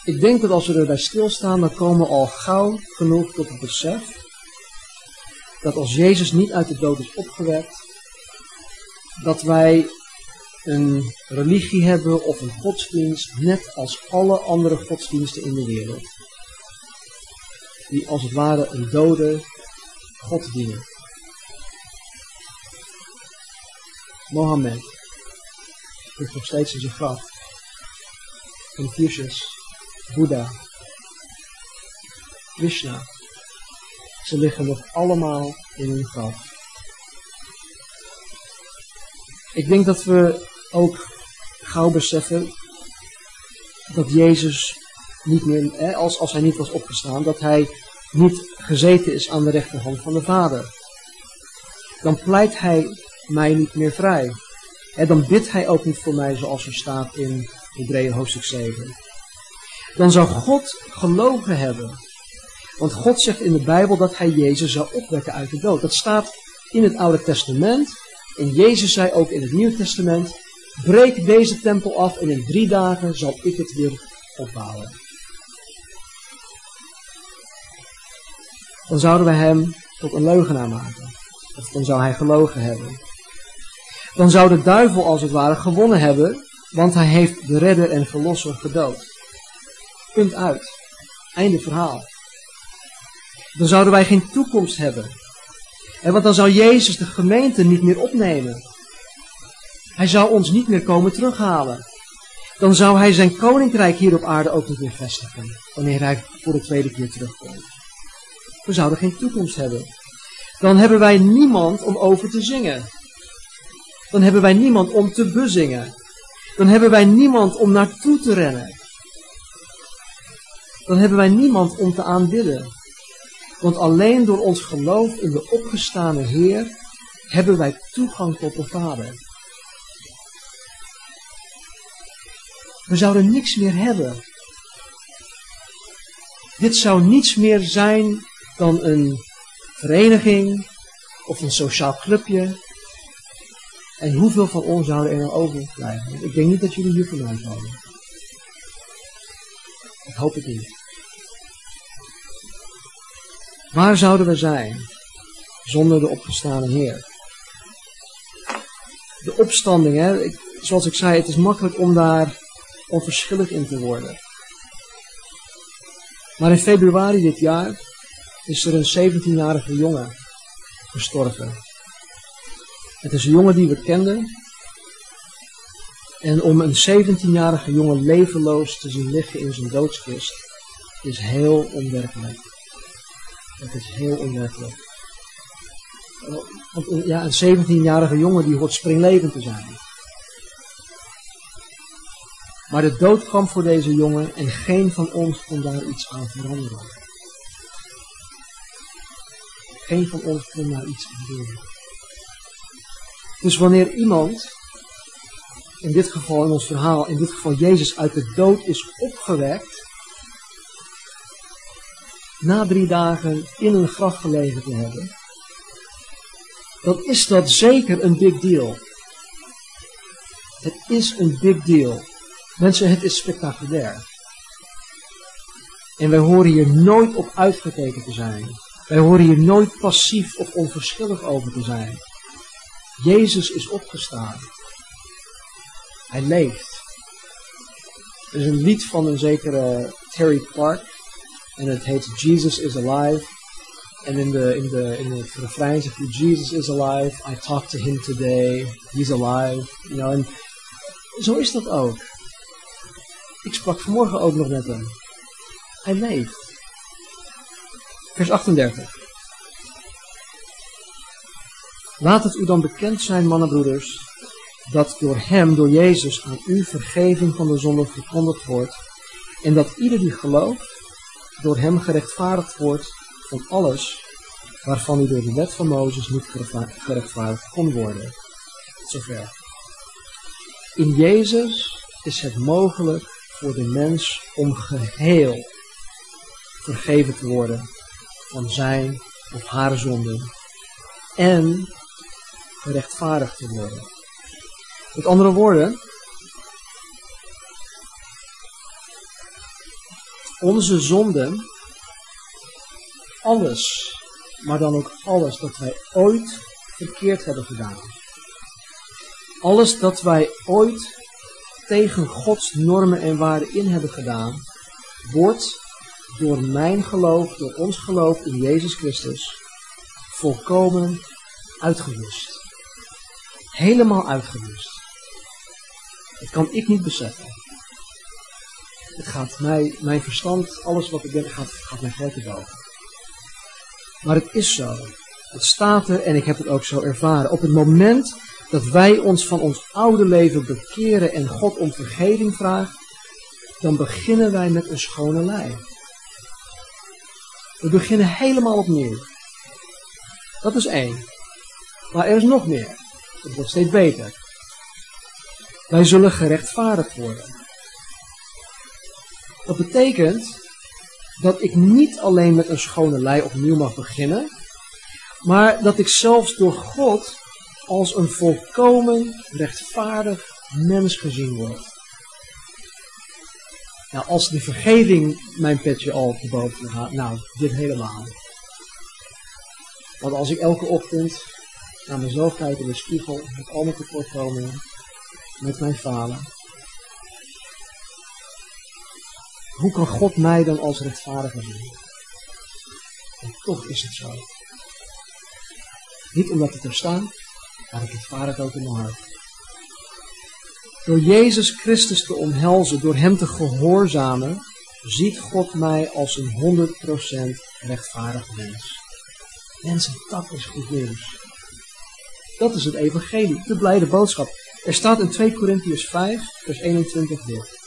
Ik denk dat als we erbij stilstaan, dan komen we al gauw genoeg tot het besef dat als Jezus niet uit de dood is opgewekt, dat wij een religie hebben of een godsdienst, net als alle andere godsdiensten in de wereld. Die als het ware een dode God dienen. Mohammed ligt nog steeds in zijn graf. Confucius, Boeddha, Krishna. Ze liggen nog allemaal in hun graf. Ik denk dat we ook gauw beseffen dat Jezus niet meer, als, als hij niet was opgestaan, dat hij niet gezeten is aan de rechterhand van de Vader. Dan pleit hij mij niet meer vrij. En dan bidt hij ook niet voor mij zoals er staat in Hebreeën hoofdstuk 7. Dan zou God gelogen hebben. Want God zegt in de Bijbel dat hij Jezus zou opwekken uit de dood. Dat staat in het Oude Testament. En Jezus zei ook in het Nieuwe Testament, breek deze tempel af en in drie dagen zal ik het weer opbouwen. Dan zouden we hem tot een leugenaar maken. Dan zou hij gelogen hebben dan zou de duivel als het ware gewonnen hebben, want hij heeft de redder en verlosser gedood. Punt uit. Einde verhaal. Dan zouden wij geen toekomst hebben. En want dan zou Jezus de gemeente niet meer opnemen. Hij zou ons niet meer komen terughalen. Dan zou hij zijn koninkrijk hier op aarde ook niet meer vestigen. Wanneer hij voor de tweede keer terugkomt. We zouden geen toekomst hebben. Dan hebben wij niemand om over te zingen dan hebben wij niemand om te bezingen. Dan hebben wij niemand om naartoe te rennen. Dan hebben wij niemand om te aanbidden. Want alleen door ons geloof in de opgestane Heer hebben wij toegang tot de Vader. We zouden niks meer hebben. Dit zou niets meer zijn dan een vereniging of een sociaal clubje en hoeveel van ons zouden er nog overblijven? Ik denk niet dat jullie hier vandaan komen. Dat hoop ik niet. Waar zouden we zijn zonder de opgestane Heer? De opstanding, hè? zoals ik zei, het is makkelijk om daar onverschillig in te worden. Maar in februari dit jaar is er een 17-jarige jongen gestorven het is een jongen die we kenden. En om een 17-jarige jongen levenloos te zien liggen in zijn doodskist, is heel onwerkelijk. Het is heel onwerkelijk. Want ja, een 17-jarige jongen die hoort springlevend te zijn. Maar de dood kwam voor deze jongen en geen van ons kon daar iets aan veranderen. Geen van ons kon daar iets aan doen. Dus wanneer iemand, in dit geval in ons verhaal, in dit geval Jezus uit de dood is opgewekt, na drie dagen in een graf gelegen te hebben, dan is dat zeker een big deal. Het is een big deal. Mensen, het is spectaculair. En wij horen hier nooit op uitgekeken te zijn. Wij horen hier nooit passief of onverschillig over te zijn. Jezus is opgestaan. Hij leeft. Er is een lied van een zekere Terry Clark. En het heet Jesus is Alive. En in de, in de, in de refrein zegt hij, Jesus is alive, I talked to him today, he's alive. You know, en zo is dat ook. Ik sprak vanmorgen ook nog met hem. Hij leeft. Vers 38. Laat het u dan bekend zijn, mannenbroeders, dat door hem, door Jezus, aan u vergeving van de zonde verkondigd wordt, en dat ieder die gelooft, door hem gerechtvaardigd wordt van alles waarvan u door de wet van Mozes niet gerechtvaardigd kon worden. Zover. In Jezus is het mogelijk voor de mens om geheel vergeven te worden van zijn of haar zonden en gerechtvaardigd te worden. Met andere woorden, onze zonden, alles, maar dan ook alles dat wij ooit verkeerd hebben gedaan. Alles dat wij ooit tegen Gods normen en waarden in hebben gedaan, wordt door mijn geloof, door ons geloof in Jezus Christus, volkomen uitgewist. Helemaal uitgewist. Dat kan ik niet beseffen. Het gaat mij, mijn verstand, alles wat ik ben, gaat, gaat mij boven. Maar het is zo. Het staat er en ik heb het ook zo ervaren. Op het moment dat wij ons van ons oude leven bekeren en God om vergeving vragen, dan beginnen wij met een schone lei. We beginnen helemaal opnieuw. Dat is één. Maar er is nog meer. Het wordt steeds beter. Wij zullen gerechtvaardigd worden. Dat betekent dat ik niet alleen met een schone lei opnieuw mag beginnen, maar dat ik zelfs door God als een volkomen rechtvaardig mens gezien word. Nou, als de vergeving mijn petje al te boven gaat, nou, dit helemaal. Want als ik elke ochtend naar mezelf kijk in de spiegel, met al mijn tekortkomingen, met mijn falen, hoe kan God mij dan als rechtvaardiger zien? En toch is het zo. Niet omdat het er staat, maar ik ervaar het ook in mijn hart. Door Jezus Christus te omhelzen, door Hem te gehoorzamen, ziet God mij als een 100% rechtvaardig mens. Mensen, dat is goed nieuws. Dat is het evangelie, de blijde boodschap. Er staat in 2 Korintiërs 5, vers 21 dit.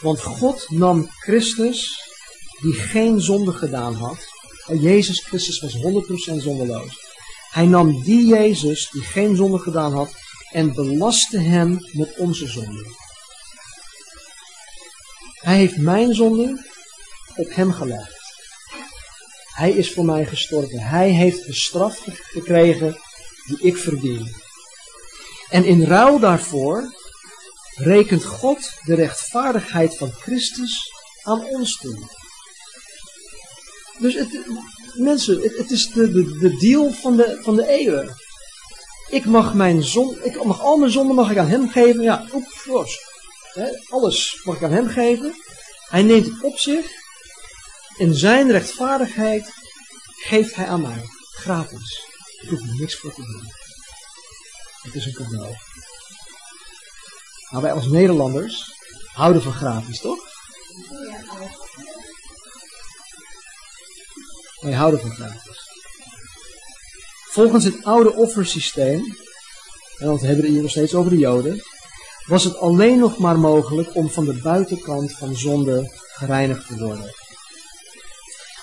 Want God nam Christus, die geen zonde gedaan had. Jezus Christus was 100% zondeloos. Hij nam die Jezus, die geen zonde gedaan had, en belastte hem met onze zonde. Hij heeft mijn zonde op hem gelegd. Hij is voor mij gestorven. Hij heeft de straf gekregen die ik verdien. En in ruil daarvoor rekent God de rechtvaardigheid van Christus aan ons toe. Dus het, mensen, het, is de, de, de, deal van de, van de eeuwen. Ik mag mijn zon, ik mag al mijn zonden mag ik aan hem geven. Ja, oeps, alles mag ik aan hem geven. Hij neemt het op zich. En zijn rechtvaardigheid geeft hij aan mij. Gratis. Ik hoef er niks voor te doen. Het is een cadeau. Maar wij als Nederlanders houden van gratis, toch? Wij houden van gratis. Volgens het oude offersysteem, en we hebben het hier nog steeds over de Joden, was het alleen nog maar mogelijk om van de buitenkant van zonde gereinigd te worden.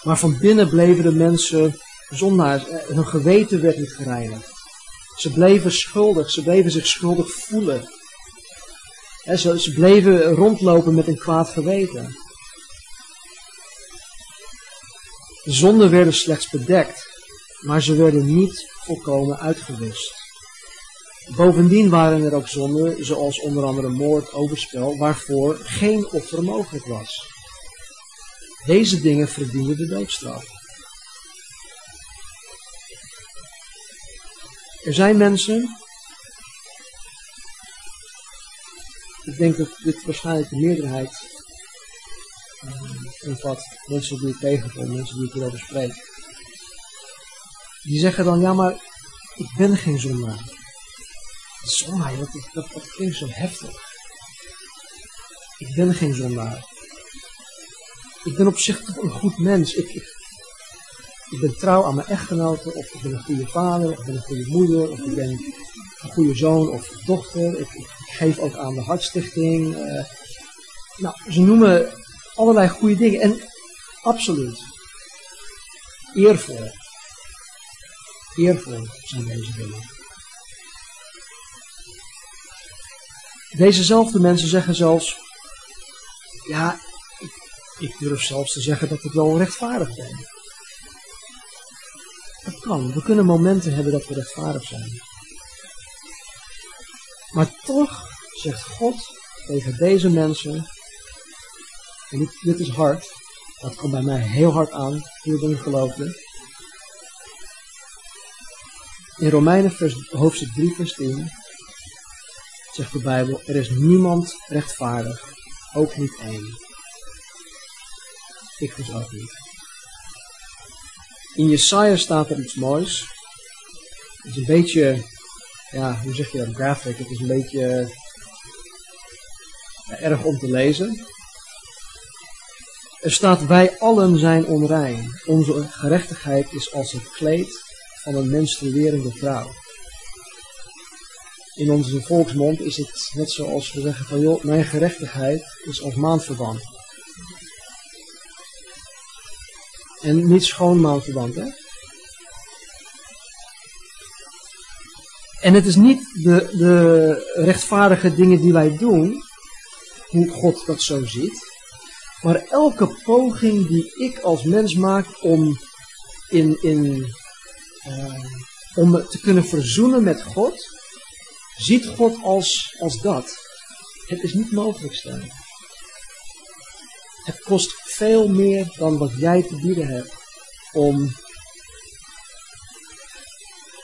Maar van binnen bleven de mensen zondaars, eh, hun geweten werd niet gereinigd. Ze bleven schuldig, ze bleven zich schuldig voelen. Ze, ze bleven rondlopen met een kwaad geweten. De zonden werden slechts bedekt, maar ze werden niet volkomen uitgewist. Bovendien waren er ook zonden, zoals onder andere moord, overspel, waarvoor geen offer mogelijk was. Deze dingen verdienen de doodstraf. Er zijn mensen, ik denk dat dit waarschijnlijk de meerderheid omvat, mensen die ik tegenkom, mensen die ik hierover spreek. Die zeggen dan, ja maar ik ben geen zondaar. Zondaar, dat, dat, dat klinkt zo heftig. Ik ben geen zondaar. Ik ben op zich toch een goed mens. Ik, ik ben trouw aan mijn echtgenote, of ik ben een goede vader, of ik ben een goede moeder, of ik ben een goede zoon of dochter. Ik, ik geef ook aan de Hartstichting. Uh, nou, ze noemen allerlei goede dingen. En absoluut, eervol. Eervol zijn deze dingen. Dezezelfde mensen zeggen zelfs, ja, ik, ik durf zelfs te zeggen dat ik wel rechtvaardig ben. Dat kan. We kunnen momenten hebben dat we rechtvaardig zijn. Maar toch zegt God tegen deze mensen, en dit, dit is hard, dat komt bij mij heel hard aan, toen ik. In Romeinen vers, hoofdstuk 3 vers 10 zegt de Bijbel, er is niemand rechtvaardig, ook niet één. Ik dus ook niet. In Jesaja staat er iets moois. Het is een beetje, ja, hoe zeg je dat, graphic. Het is een beetje ja, erg om te lezen. Er staat, wij allen zijn onrein. Onze gerechtigheid is als het kleed van een menstruerende vrouw. In onze volksmond is het net zoals we zeggen van, joh, mijn gerechtigheid is als maandverband. En niet schoon maandverband, hè? En het is niet de, de rechtvaardige dingen die wij doen, hoe God dat zo ziet. Maar elke poging die ik als mens maak om, in, in, uh, om te kunnen verzoenen met God, ziet God als, als dat. Het is niet mogelijk, staan. Het kost veel meer dan wat jij te bieden hebt om,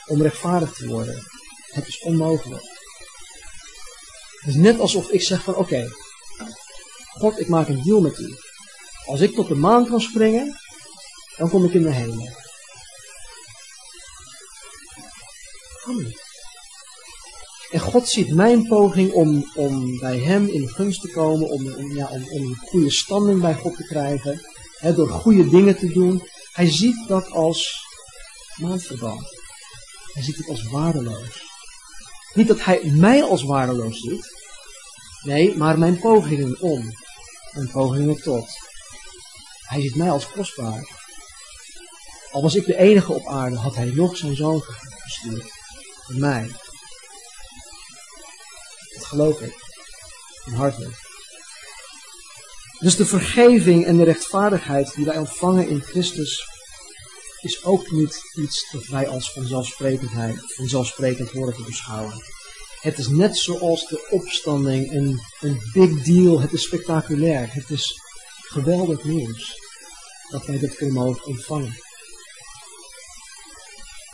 om rechtvaardig te worden. Het is onmogelijk. Het is net alsof ik zeg van oké, God, ik maak een deal met u. Als ik tot de maan kan springen, dan kom ik in de hemel. Kan En God ziet mijn poging om, om bij Hem in gunst te komen, om, ja, om, een goede standing bij God te krijgen, door goede dingen te doen. Hij ziet dat als maandverband. Hij ziet het als waardeloos. Niet dat Hij mij als waardeloos ziet, nee, maar mijn pogingen om en pogingen tot. Hij ziet mij als kostbaar. Al was ik de enige op aarde, had hij nog zijn zoon gestuurd. Voor mij. Dat geloof ik. Van harte. Dus de vergeving en de rechtvaardigheid die wij ontvangen in Christus is ook niet iets dat wij als vanzelfsprekendheid, vanzelfsprekend worden te beschouwen. Het is net zoals de opstanding een, een big deal. Het is spectaculair. Het is geweldig nieuws dat wij dit kunnen mogen ontvangen.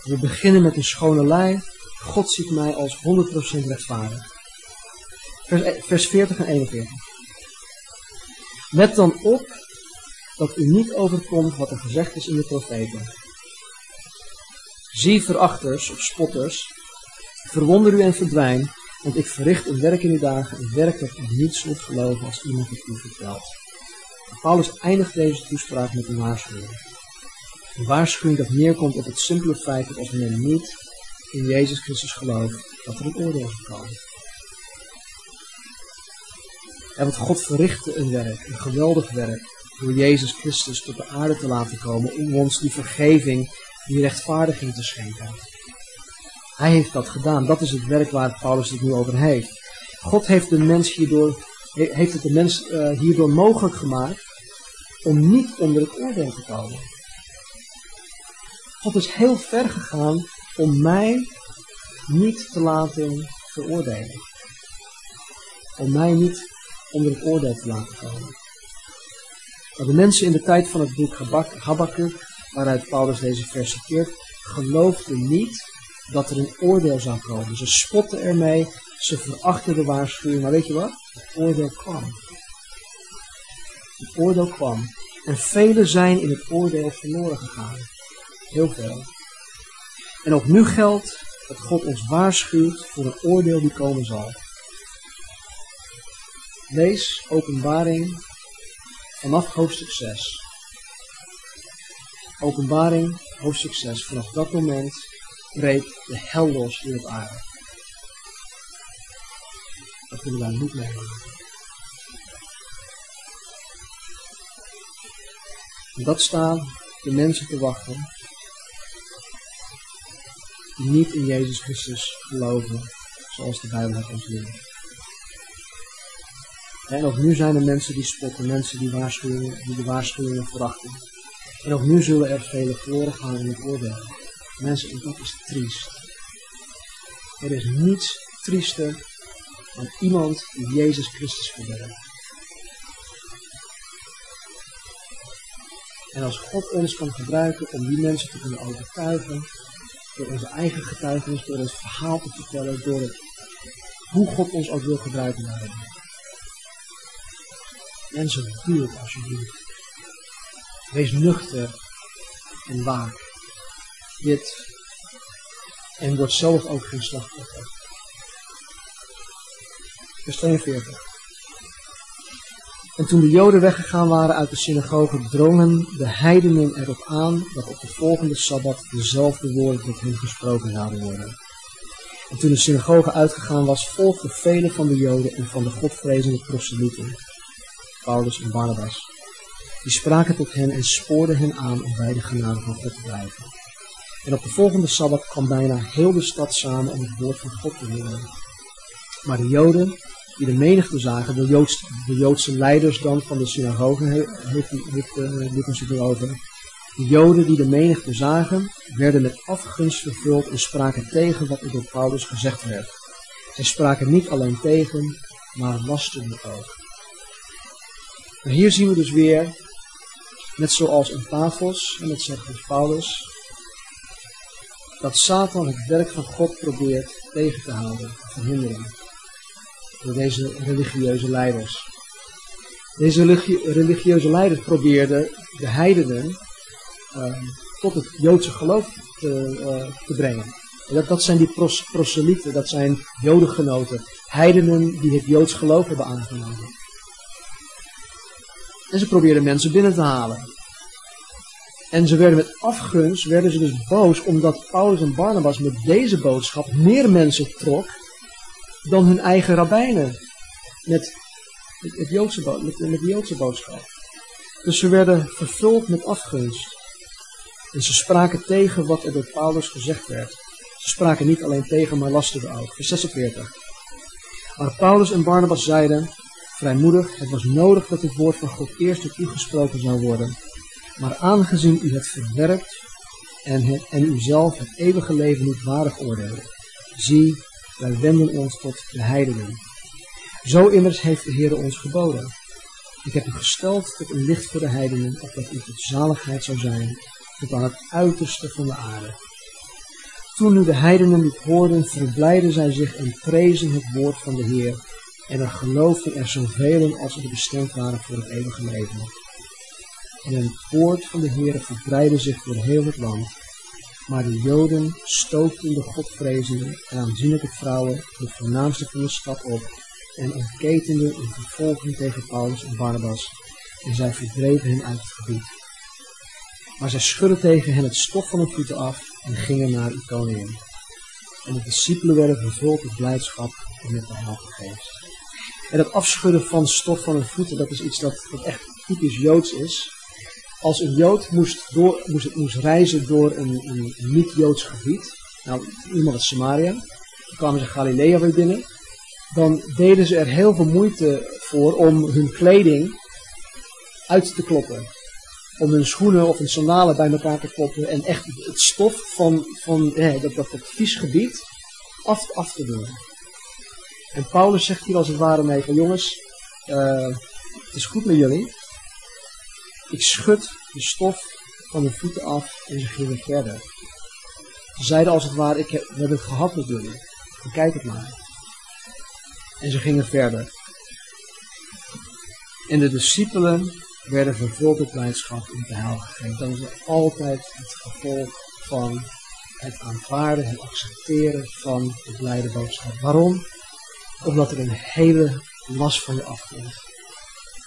We beginnen met een schone lei. God ziet mij als 100% rechtvaardig. Vers, vers 40 en 41. Let dan op dat u niet overkomt wat er gezegd is in de profeten. Zie verachters of spotters Verwonder u en verdwijn, want ik verricht een werk in uw dagen, een werk dat u niet zult geloven als iemand het u vertelt. Paulus eindigt deze toespraak met een waarschuwing. Een waarschuwing dat neerkomt op het simpele feit dat als men niet in Jezus Christus gelooft, dat er een oordeel zal komen. En want God verrichtte een werk, een geweldig werk, door Jezus Christus tot de aarde te laten komen om ons die vergeving, die rechtvaardiging te schenken. Hij heeft dat gedaan. Dat is het werk waar Paulus het nu over heeft. God heeft de mens hierdoor, heeft het de mens uh, hierdoor mogelijk gemaakt om niet onder het oordeel te komen. God is heel ver gegaan om mij niet te laten veroordelen. Om mij niet onder het oordeel te laten komen. De mensen in de tijd van het boek Habakkuk, waaruit Paulus deze vers citeert, geloofden niet dat er een oordeel zou komen. Ze spotten ermee, ze verachten de waarschuwing, maar weet je wat? Het oordeel kwam. Het oordeel kwam. En velen zijn in het oordeel verloren gegaan. Heel veel. En ook nu geldt dat God ons waarschuwt voor een oordeel die komen zal. Lees openbaring vanaf hoofdstuk 6. Openbaring hoofdstuk 6. Vanaf dat moment breekt de hel los hier op aarde. Dat willen wij niet meenemen. En dat staan de mensen te wachten die niet in Jezus Christus geloven, zoals de Bijbel ons leert. En ook nu zijn er mensen die spotten, mensen die, waarschuwingen, die de waarschuwingen verachten. En ook nu zullen er vele verloren gaan in het oordeel. Mensen, en dat is triest. Er is niets triester dan iemand die Jezus Christus verwerkt. En als God ons kan gebruiken om die mensen te kunnen overtuigen, door onze eigen getuigenis, door het verhaal te vertellen, door het, hoe God ons ook wil gebruiken daarin. Mensen, het alsjeblieft. Wees nuchter en waak. Dit en word zelf ook geen slachtoffer. Vers 42. En toen de Joden weggegaan waren uit de synagoge, drongen de heidenen erop aan dat op de volgende Sabbat dezelfde woorden tot hen gesproken zouden worden. En toen de synagoge uitgegaan was, volgden velen van de Joden en van de godvrezende proselyten, Paulus en Barnabas. Die spraken tot hen en spoorden hen aan om bij de genade van God te blijven. En op de volgende Sabbat kwam bijna heel de stad samen om het woord van God te horen. Maar de Joden die de menigte zagen, de, Joods, de Joodse leiders dan van de synagoge, heeft, heeft uh, erover. De Joden die de menigte zagen, werden met afgunst vervuld en spraken tegen wat er door Paulus gezegd werd. Zij spraken niet alleen tegen, maar lasterden ook. Maar hier zien we dus weer, net zoals in Pavos, en dat zegt dus Paulus, dat Satan het werk van God probeert tegen te houden, te verhinderen door deze religieuze leiders. Deze religieuze leiders probeerden de heidenen ehm, tot het Joodse geloof te, uh, te brengen. En dat, dat zijn die pros, proselyten, dat zijn jodengenoten, heidenen die het Joods geloof hebben aangenomen. En ze probeerden mensen binnen te halen. En ze werden met afgunst, werden ze dus boos omdat Paulus en Barnabas met deze boodschap meer mensen trok dan hun eigen rabbijnen met, het Joodse, met, met Joodse boodschap. Dus ze werden vervuld met afgunst. En ze spraken tegen wat er door Paulus gezegd werd. Ze spraken niet alleen tegen, maar lasterden ook. Vers 46. Maar Paulus en Barnabas zeiden, vrijmoedig, het was nodig dat het woord van God eerst tot u gesproken zou worden. Maar aangezien u het verwerkt en, en u zelf het eeuwige leven niet waardig oordeelt, zie, wij wenden ons tot de heidenen. Zo immers heeft de Heer ons geboden. Ik heb u gesteld tot een licht voor de heidenen, opdat u tot zaligheid zou zijn, tot aan het uiterste van de aarde. Toen nu de heidenen dit hoorden, verblijden zij zich en prezen het woord van de Heer, en er geloofden er zoveel als er bestemd waren voor het eeuwige leven. En het woord van de Heer verbreidde zich door heel het land, maar de Joden stookten de godvrezenden en aanzienlijke vrouwen, de voornaamste van de stad, op en ontketenden een vervolging tegen Paulus en Barnabas en zij verdreven hen uit het gebied. Maar zij schudden tegen hen het stof van hun voeten af en gingen naar Iconium. En de discipelen werden vervuld met blijdschap en met de Heilige Geest. En dat afschudden van stof van hun voeten, dat is iets dat, dat echt typisch Joods is als een Jood moest, door, moest, moest reizen door een, een niet-Joods gebied, nou, iemand uit Samaria, dan kwamen ze Galilea weer binnen, dan deden ze er heel veel moeite voor om hun kleding uit te kloppen. Om hun schoenen of hun sandalen bij elkaar te kloppen en echt het stof van, van dat, dat, dat vies gebied af, af te doen. En Paulus zegt hier als het ware mee van jongens, uh, het is goed met jullie. Ik schud de stof van de voeten af en ze gingen verder. Ze zeiden als het ware, ik heb, hebben het gehad met jullie. kijk het maar. En ze gingen verder. En de discipelen werden vervuld met blijdschap in de Heilige Geest. Dat is altijd het gevolg van het aanvaarden, het accepteren van de blijde boodschap. Waarom? Omdat er een hele last van je afkomt.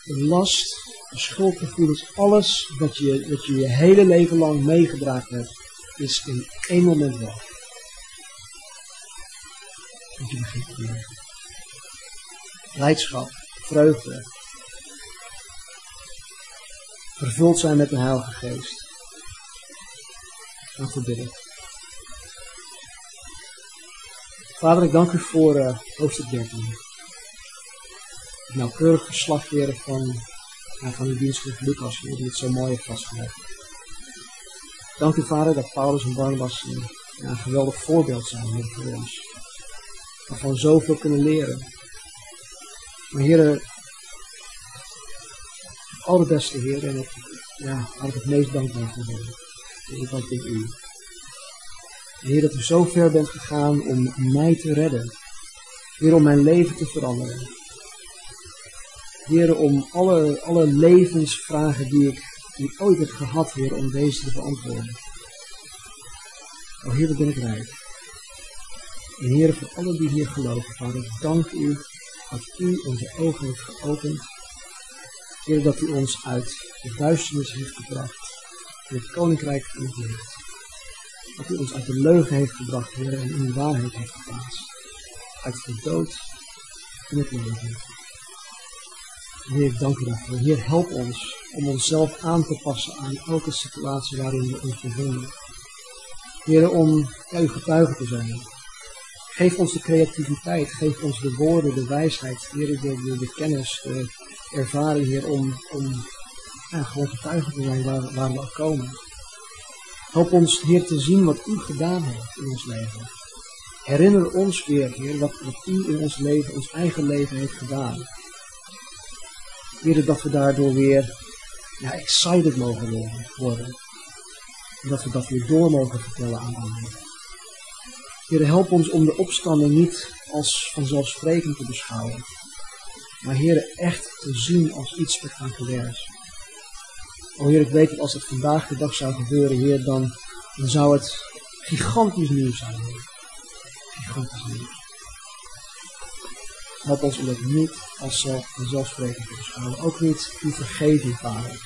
De last, de schuldgevoelens, alles wat je, wat je je hele leven lang meegedragen hebt, is in één moment weg. Dat je begint te vreugde, vervuld zijn met de Heilige Geest. Laten we bidden. Vader, ik dank u voor uh, hoofdstuk 13. Het nauwkeurig verslag leren van, uh, van uw dienstgroep Lucas, die het zo mooi heeft vastgelegd. Dank u, Vader, dat Paulus en Barnabas een, een geweldig voorbeeld zijn voor ons. Waarvan zoveel kunnen leren. Maar heren, allerbeste Heer, en het, ja, waar ik het meest dankbaar voor ben. Ik dank in u. Heer, dat u zo ver bent gegaan om mij te redden. Heer, om mijn leven te veranderen. Heer, om alle, alle levensvragen die ik, die ooit heb gehad, Heer, om deze te beantwoorden. O Heer, wat ben ik rijk. Heer, voor allen die hier geloven, Vader, dank u dat u onze ogen heeft geopend. Heer, dat u ons uit de duisternis heeft gebracht in het koninkrijk van het licht. Dat u ons uit de leugen heeft gebracht, Heer, en in de waarheid heeft geplaatst. Uit de dood in het leven. Heer, ik dank u daarvoor. Heer, help ons om onszelf aan te passen aan elke situatie waarin we ons bevinden. Heer, om ja, getuige te zijn. Geef ons de creativiteit, geef ons de woorden, de wijsheid, Heer, de kennis, de ervaring, Heer, om, om ja, gewoon getuige te zijn waar, waar we komen. Help ons, Heer, te zien wat U gedaan heeft in ons leven. Herinner ons weer, Heer, wat, U in ons leven, ons eigen leven heeft gedaan. Heer, dat we daardoor weer ja, excited mogen worden. En dat we dat weer door mogen vertellen aan anderen. Heer, help ons om de opstanding niet als vanzelfsprekend te beschouwen. Maar Heer, echt te zien als iets spectaculairs. O Heer, ik weet dat als het vandaag de dag zou gebeuren, Heer, dan, zou het gigantisch nieuws zijn, Heer. Gigantisch nieuws. Help ons om dat niet als zelf, vanzelfsprekend te beschouwen. Ook niet uw vergeving, Vader.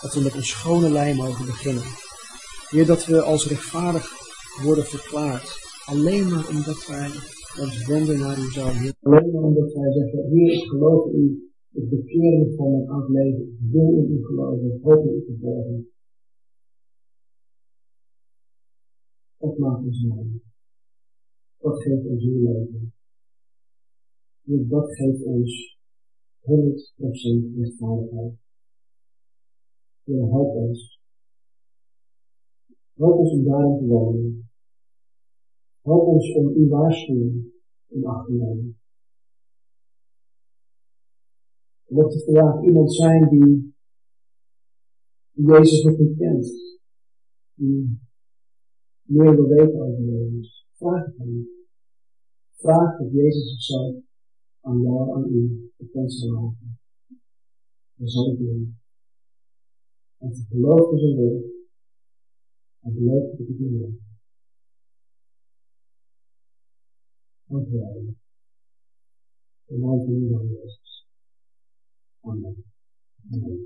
Dat we met een schone lijn mogen beginnen. Heer, dat we als rechtvaardig worden verklaard. Alleen maar omdat wij ons wenden naar u zouden. Alleen maar omdat wij zeggen, Heer, ik geloof u. Ik bekeer van mijn oud leven. Ik wil in u geloven. Hoop in u te volgen. Dat maakt ons mooi. Dat geeft ons uw leven. Dus dat geeft ons 100% rechtvaardigheid. Heer, help ons. Help ons om daarin te wonen. Help ons om uw waarschuwing in acht te nemen. Mocht er vandaag iemand zijn die Jezus nog niet kent, die meer wil weten over Jezus, vraag het hem. Vraag dat Jezus zichzelf aan jou, aan u, bekend zal maken. Dan zal ik doen. En te geloven zijn woord, en geloof dat ik het wil. Dank u wel. Naam van uw Jezus. いいね。